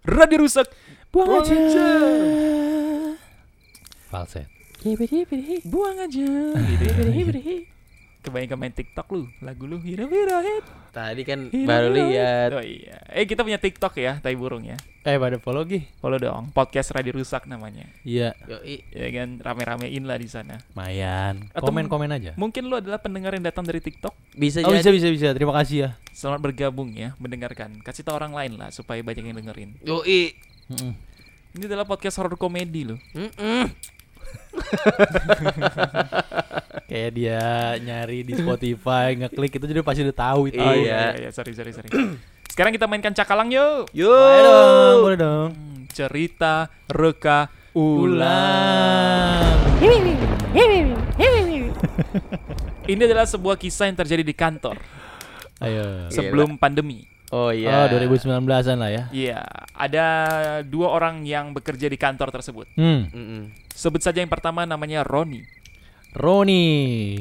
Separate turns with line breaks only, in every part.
Radio rusak.
Buang
aja.
Falset.
Buang aja. Kebanyakan main TikTok lu, lagu lu hira hira hit.
Tadi kan
hira,
baru lihat.
Oh iya. Eh kita punya TikTok ya, tai burung ya.
Eh pada follow Gi.
Follow dong, podcast Radio Rusak namanya.
Iya,
Yoi.
Ya kan rame-ramein lah di sana.
Mayan. Komen-komen aja.
Mungkin lu adalah pendengar yang datang dari TikTok.
Bisa
Oh
jadi.
bisa bisa bisa. Terima kasih ya.
Selamat bergabung ya, mendengarkan. Kasih tau orang lain lah supaya banyak yang dengerin.
Yoi.
Mm-mm.
Ini adalah podcast horror komedi loh.
Mm-mm.
Kayak dia nyari di Spotify, ngeklik itu jadi pasti udah tahu itu.
Oh,
iya,
iya.
iya, iya, sorry, sorry, sorry. Sekarang kita mainkan cakalang yuk.
Yo.
Boleh dong, boleh dong.
Hmm, cerita reka ulang. Ini adalah sebuah kisah yang terjadi di kantor
Ayo.
sebelum pandemi.
Oh
Oh,
iya.
2019-an lah ya.
Iya, ada dua orang yang bekerja di kantor tersebut.
Hmm.
Mm-mm.
Sebut saja yang pertama namanya Roni.
Roni.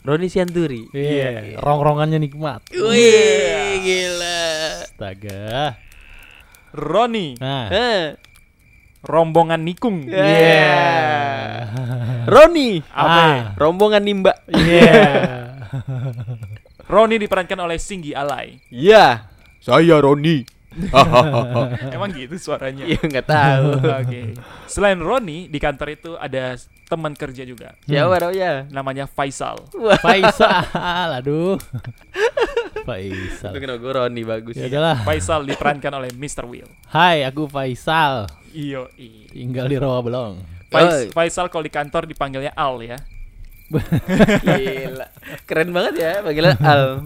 Roni Sianturi.
Iya, rong-rongannya nikmat.
Wih, gila.
Astaga.
Roni,
Nah.
Eh.
rombongan nikung.
Iya. Roni.
Apa?
Ah.
Rombongan Nimba.
Iya.
Roni diperankan oleh Singgi Alai.
Iya. Saya Roni.
Emang gitu suaranya?
Iya nggak tahu.
Oke. Selain Roni, di kantor itu ada teman kerja juga.
Siapa namanya?
Namanya Faisal.
Faisal, aduh. Faisal.
Itu kenapa gue Roni bagus.
Ya udahlah.
Faisal diperankan oleh Mr. Will.
Hai, aku Faisal.
Iyo.
Tinggal di Rawa Belong.
Fais- Faisal kalau di kantor dipanggilnya Al ya.
Gila. Keren banget ya panggilan Al.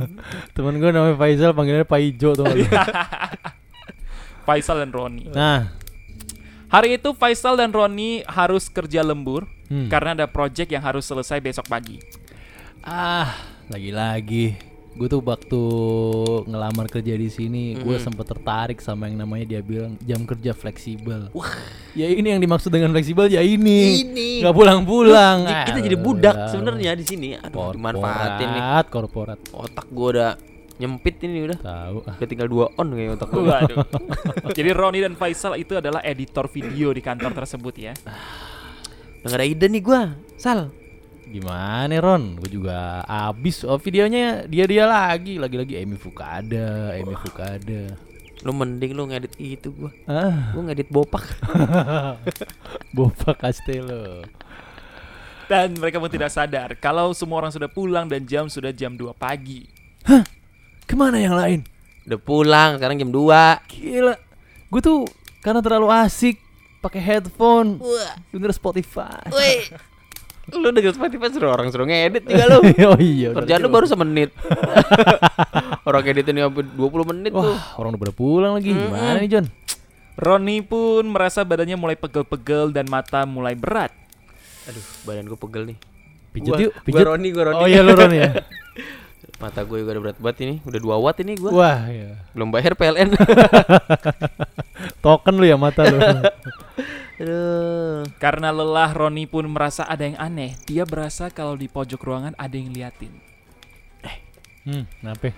Temen gue namanya Faisal, panggilannya Pak Ijo tuh.
Faisal dan Roni.
nah,
Hari itu Faisal dan Roni harus kerja lembur
hmm.
karena ada project yang harus selesai besok pagi.
ah, lagi-lagi gue tuh waktu ngelamar kerja di sini, gue
Mm-mm.
sempet tertarik sama yang namanya dia bilang jam kerja fleksibel. Wah, ya ini yang dimaksud dengan fleksibel ya ini.
Ini.
Nggak pulang-pulang.
J- Kita jadi budak sebenarnya di sini. Aduh, dimanfaatin nih.
Korporat, korporat.
Otak gue udah nyempit ini udah.
Tahu. ah.
Udah tinggal dua on kayak otak gue.
Waduh. Jadi Roni dan Faisal itu adalah editor video di kantor tersebut ya.
Udah gak ada ide nih gue. Sal.
Gimana Ron? Gue juga abis oh, videonya dia-dia lagi, lagi-lagi Emi Fukada, Emi Fukada.
Lu mending lu ngedit itu gue.
Ah,
Gue ngedit bopak.
Boba Castello.
Dan mereka pun tidak sadar kalau semua orang sudah pulang dan jam sudah jam 2 pagi.
Ke mana yang lain?
Udah pulang sekarang jam 2
Gila, gue tuh karena terlalu asik pakai headphone,
Wah.
denger Spotify.
Lu denger Spotify suruh orang suruh ngedit juga lu.
oh iya.
Kerjaan lu baru semenit. orang editin sampai 20 menit tuh.
Wah, orang udah pada pulang lagi.
Mm-mm.
Gimana nih John?
Roni pun merasa badannya mulai pegel-pegel dan mata mulai berat.
Aduh, badan gue pegel nih.
Pijat yuk,
Gua
pijat.
Roni, gua Roni.
Oh iya lu Ron ya.
Mata gue juga udah berat banget ini. Udah 2 watt ini gua.
Wah, iya.
Belum bayar PLN.
Token lu ya mata lu.
Aduh.
Karena lelah, Roni pun merasa ada yang aneh. Dia berasa kalau di pojok ruangan ada yang liatin.
hmm, kenapa?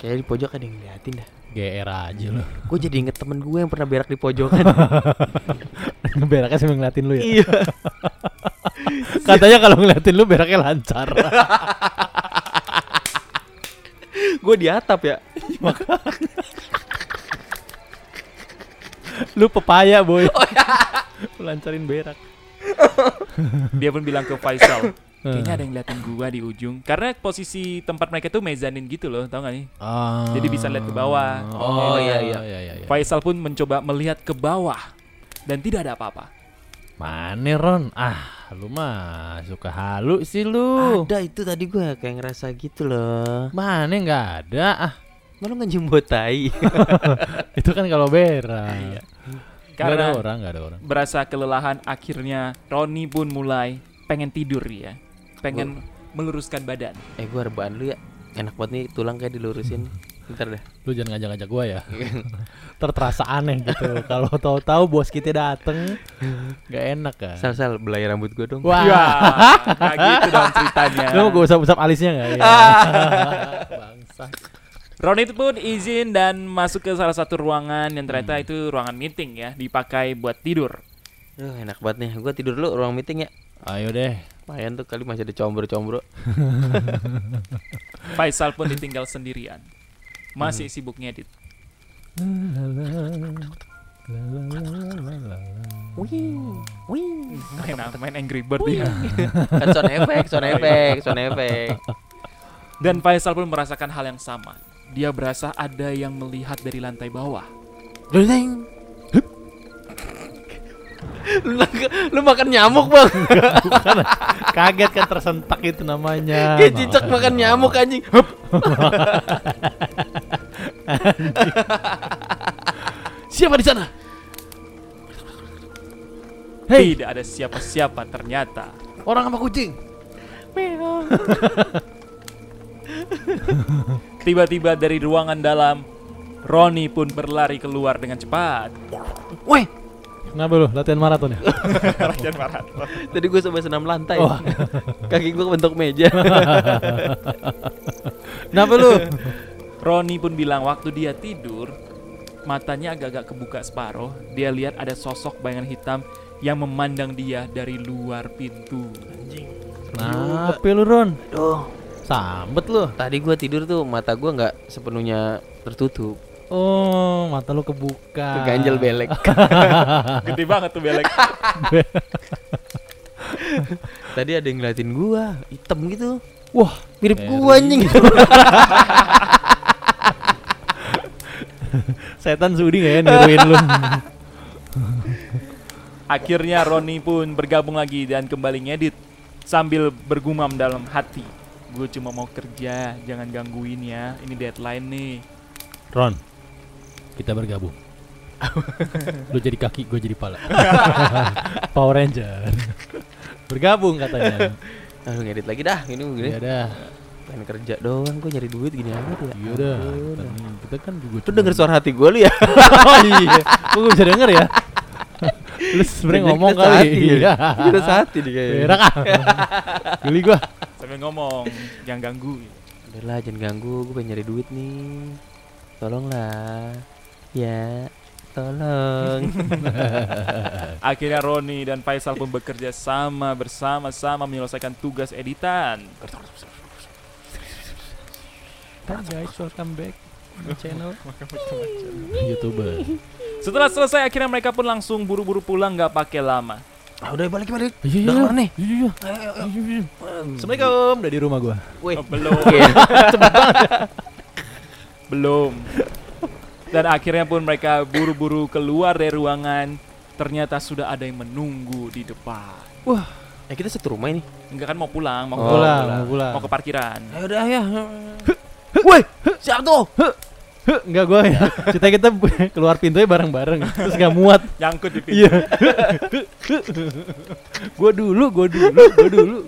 Kayak di pojok ada yang ngeliatin dah.
GR aja lu.
Gue jadi inget temen gue yang pernah berak di pojokan.
Beraknya sambil ngeliatin lu ya.
iya.
Katanya kalau ngeliatin lu beraknya lancar.
gue di atap ya.
lu pepaya boy. Lu Lancarin berak.
Dia pun bilang ke Faisal, kayaknya ada yang liatin gua di ujung. Karena posisi tempat mereka tuh mezanin gitu loh, tau gak nih?
Ah.
Jadi bisa lihat ke bawah.
Oh, iya, iya.
iya, iya.
Faisal pun mencoba melihat ke bawah dan tidak ada apa-apa.
Mana Ron? Ah, lu mah suka halu sih lu.
Ada itu tadi gue kayak ngerasa gitu loh.
Mana nggak ada? Ah,
Malu ngejembut tai.
itu kan kalau berak. Nggak ada
Karena
orang, nggak ada orang.
berasa kelelahan, akhirnya Roni pun mulai pengen tidur ya, pengen meluruskan badan.
eh gue rebahan lu ya. Enak banget nih tulang kayak dilurusin. Bentar dah.
Lu jangan ngajak-ngajak gua ya. Ntar terasa aneh gitu. Kalau tahu-tahu bos kita dateng, nggak enak kan?
Sal sal belai rambut gue dong.
Wah,
Ya, gitu dong ceritanya.
lu mau gue usap-usap alisnya nggak? Ya. Bangsa.
Ron itu pun izin dan masuk ke salah satu ruangan yang ternyata
Hmm.
itu ruangan meeting ya, dipakai buat tidur.
Duh, enak banget nih. Gua tidur dulu ruang meeting ya.
Ayo deh.
Lumayan tuh kali masih ada combro-combro.
Faisal pun ditinggal sendirian. Masih
Hmm.
sibuk ngedit. Main, main Angry Bird dia.
kan sound effect, sound effect, sound effect.
Dan Faisal pun merasakan hal yang sama. Dia berasa ada yang melihat dari lantai bawah.
Leng. lu, lu makan nyamuk bang
Kaget kan tersentak itu namanya.
Kayak cicak makan nyamuk anjing.
Siapa di sana? Hei,
Tidak ada siapa-siapa ternyata.
orang apa kucing?
Tiba-tiba dari ruangan dalam, Roni pun berlari keluar dengan cepat.
Weh
Kenapa lu latihan maraton ya?
Latihan maraton.
Tadi gue sampai senam lantai
Oh.
Kaki gue bentuk meja
Kenapa lu?
Roni pun bilang waktu dia tidur, matanya agak-agak kebuka separuh. Dia lihat ada sosok bayangan hitam yang memandang dia dari luar pintu.
Kenapa lu Ron?
Duh
Sambet lu.
Tadi gue tidur tuh mata gue nggak sepenuhnya tertutup
Oh, mata lu kebuka.
Keganjel belek
Gede banget tuh belek.
Tadi ada yang ngeliatin gue Hitam gitu
Wah,
Mirip gue anjing
setan sudi gak ya niruin lu?
Akhirnya Roni pun bergabung lagi dan kembali ngedit sambil bergumam dalam hati. Gue cuma mau kerja, jangan gangguin ya. Ini deadline nih.
Ron, kita bergabung. lu jadi kaki, gue jadi pala. Power Ranger. bergabung katanya.
Lu ngedit lagi dah Gini gini
Ya dah,
Pengen kerja doang Gue nyari duit gini amat ya
iya dah.
Ampun.
Kan Kita kan juga
Lu denger suara hati gue lu ya
oh iya, kok gue bisa denger ya? lu sebenernya ngomong kali.
ya.
Iya.
Kita sehati nih kayaknya
Berak ah. Geli gua.
Sambil ngomong, jangan ganggu.
Udah lah jangan ganggu Gue pengen nyari duit nih Tolonglah Ya Tolong
Akhirnya Roni dan Faisal pun bekerja sama bersama-sama menyelesaikan tugas editan.
Hi guys, welcome back to channel YouTuber.
Setelah selesai akhirnya mereka pun langsung buru-buru pulang nggak pakai lama.
Ah udah balik balik
Iya,
Udah kelar nih
Iya, iya. Assalamualaikum, udah di rumah gua.
Wih
Oh, belum,
Iya.
belum. Dan akhirnya pun mereka buru-buru keluar dari ruangan. Ternyata sudah ada yang menunggu di depan.
Eh kita satu rumah ini
Enggak kan mau pulang, mau
Oh,
pulang,
pulang,
mau pulang.
mau ke parkiran.
Ayo udah ya Woi Siapa tuh
Huh, enggak gua ya. Cerita kita keluar pintunya bareng-bareng terus gak muat.
Nyangkut di pintu.
Iya. gua dulu, gua dulu, gua dulu.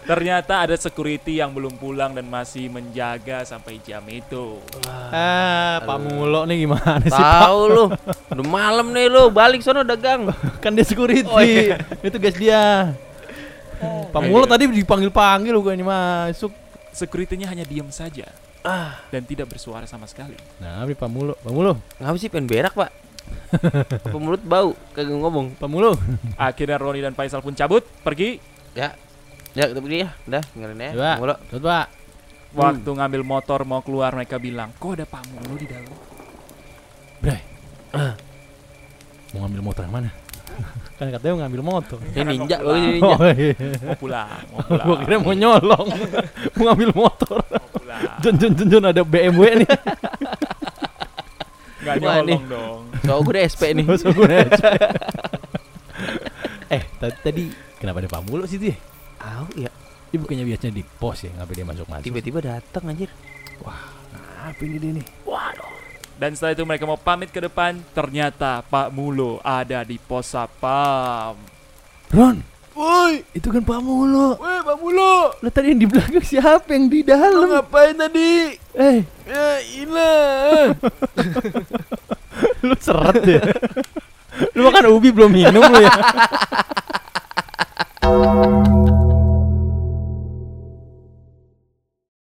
Ternyata ada security yang belum pulang dan masih menjaga sampai jam itu.
Ah, Pak Mulo nih gimana sih?
Tahu lu Udah malam nih lu Balik sono dagang
Kan dia security.
Oh, iya.
Itu guys dia. Pak Mulo tadi dipanggil-panggil bukannya masuk.
Security-nya hanya diam saja
Ah
dan tidak bersuara sama sekali.
Nah, ini Pak Mulo. Pak Mulo.
Ngapa sih pengen berak pak Apa mulut bau Kagak ngomong
Pak Mulo.
Akhirnya Roni dan Faisal pun cabut, pergi.
Ya Ya kita pergi ya Udah dengerin ya
Coba. Tuh, Pak.
Waktu ngambil motor mau keluar mereka bilang, kok ada Pak Mulu di dalam?
Bray. Mau ngambil motor yang mana? kan katanya mau ngambil motor.
Ini ninja ini
pulang.
ninja
Oh, iya.
Mau pulang, mau pulang.
Gua kira mau nyolong. mau ngambil motor. Jon jon jon jon ada BMW nih.
Nggak
Wah, nih.
nyolong dong.
So gue udah SP nih
Masa gue eh, tadi, kenapa ada Pak Mulo sih tuh ya?
Tahu ya
Dia bukannya biasanya di pos ya, ngapain dia masuk-masuk?
Tiba-tiba datang anjir
apa ini dia nih?
Dan setelah itu mereka mau pamit ke depan, ternyata Pak Mulo ada di pos sapam.
Ron, woi, itu kan Pak Mulo.
Weh Pak Mulo
Lah tadi yang di belakang siapa yang di dalam?
ngapain tadi
Eh,
Ya ilah
lu seret ya. lu makan ubi belum minum lu ya?